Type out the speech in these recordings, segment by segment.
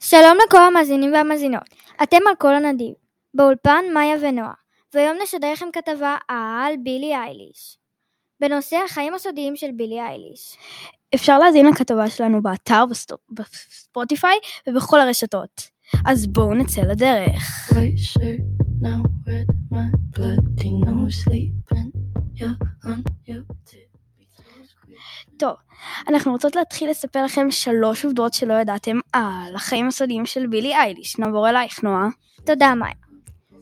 שלום לכל המאזינים והמאזינות, אתם על כל הנדיב, באולפן מאיה ונועה, והיום נשדר לכם כתבה על בילי אייליש, בנושא החיים הסודיים של בילי אייליש. אפשר להזין לכתבה שלנו באתר, בספוטיפיי ובכל הרשתות. אז בואו נצא לדרך. טוב, אנחנו רוצות להתחיל לספר לכם שלוש עובדות שלא ידעתם על החיים הסודיים של בילי אייליש. נעבור אלייך, נועה. תודה מאיה.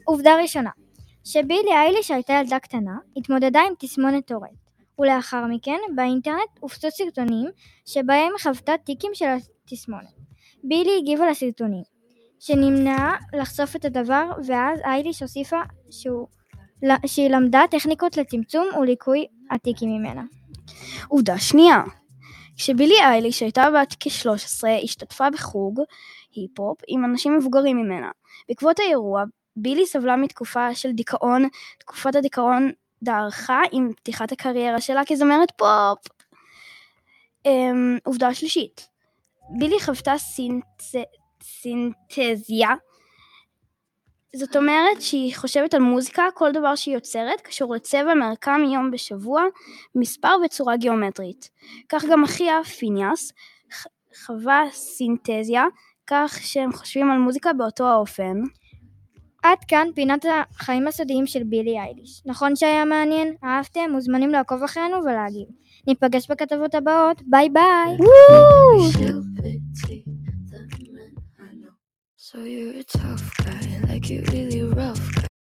עובדה ראשונה, שבילי אייליש הייתה ילדה קטנה, התמודדה עם תסמונת טורט, ולאחר מכן באינטרנט הופצו סרטונים שבהם חוותה טיקים של התסמונת. בילי הגיבה לסרטונים, שנמנעה לחשוף את הדבר, ואז אייליש הוסיפה שהוא, שהיא למדה טכניקות לצמצום וליקוי הטיקים ממנה. עובדה שנייה, כשבילי אייליש הייתה בת כ-13, השתתפה בחוג היפ-הופ עם אנשים מבוגרים ממנה. בעקבות האירוע, בילי סבלה מתקופה של דיכאון, תקופת הדיכאון דעכה עם פתיחת הקריירה שלה כזמרת פופ. Um, עובדה שלישית, בילי חוותה. סינתזיה, זאת אומרת שהיא חושבת על מוזיקה, כל דבר שהיא יוצרת קשור לצבע, מרקם, יום בשבוע, מספר וצורה גיאומטרית. כך גם אחיה, פיניאס, חווה סינתזיה, כך שהם חושבים על מוזיקה באותו האופן. עד כאן פינת החיים הסודיים של בילי אייליש. נכון שהיה מעניין? אהבתם? מוזמנים לעקוב אחרינו ולהגיב. ניפגש בכתבות הבאות, ביי ביי! You're a tough guy, like you really rough guy.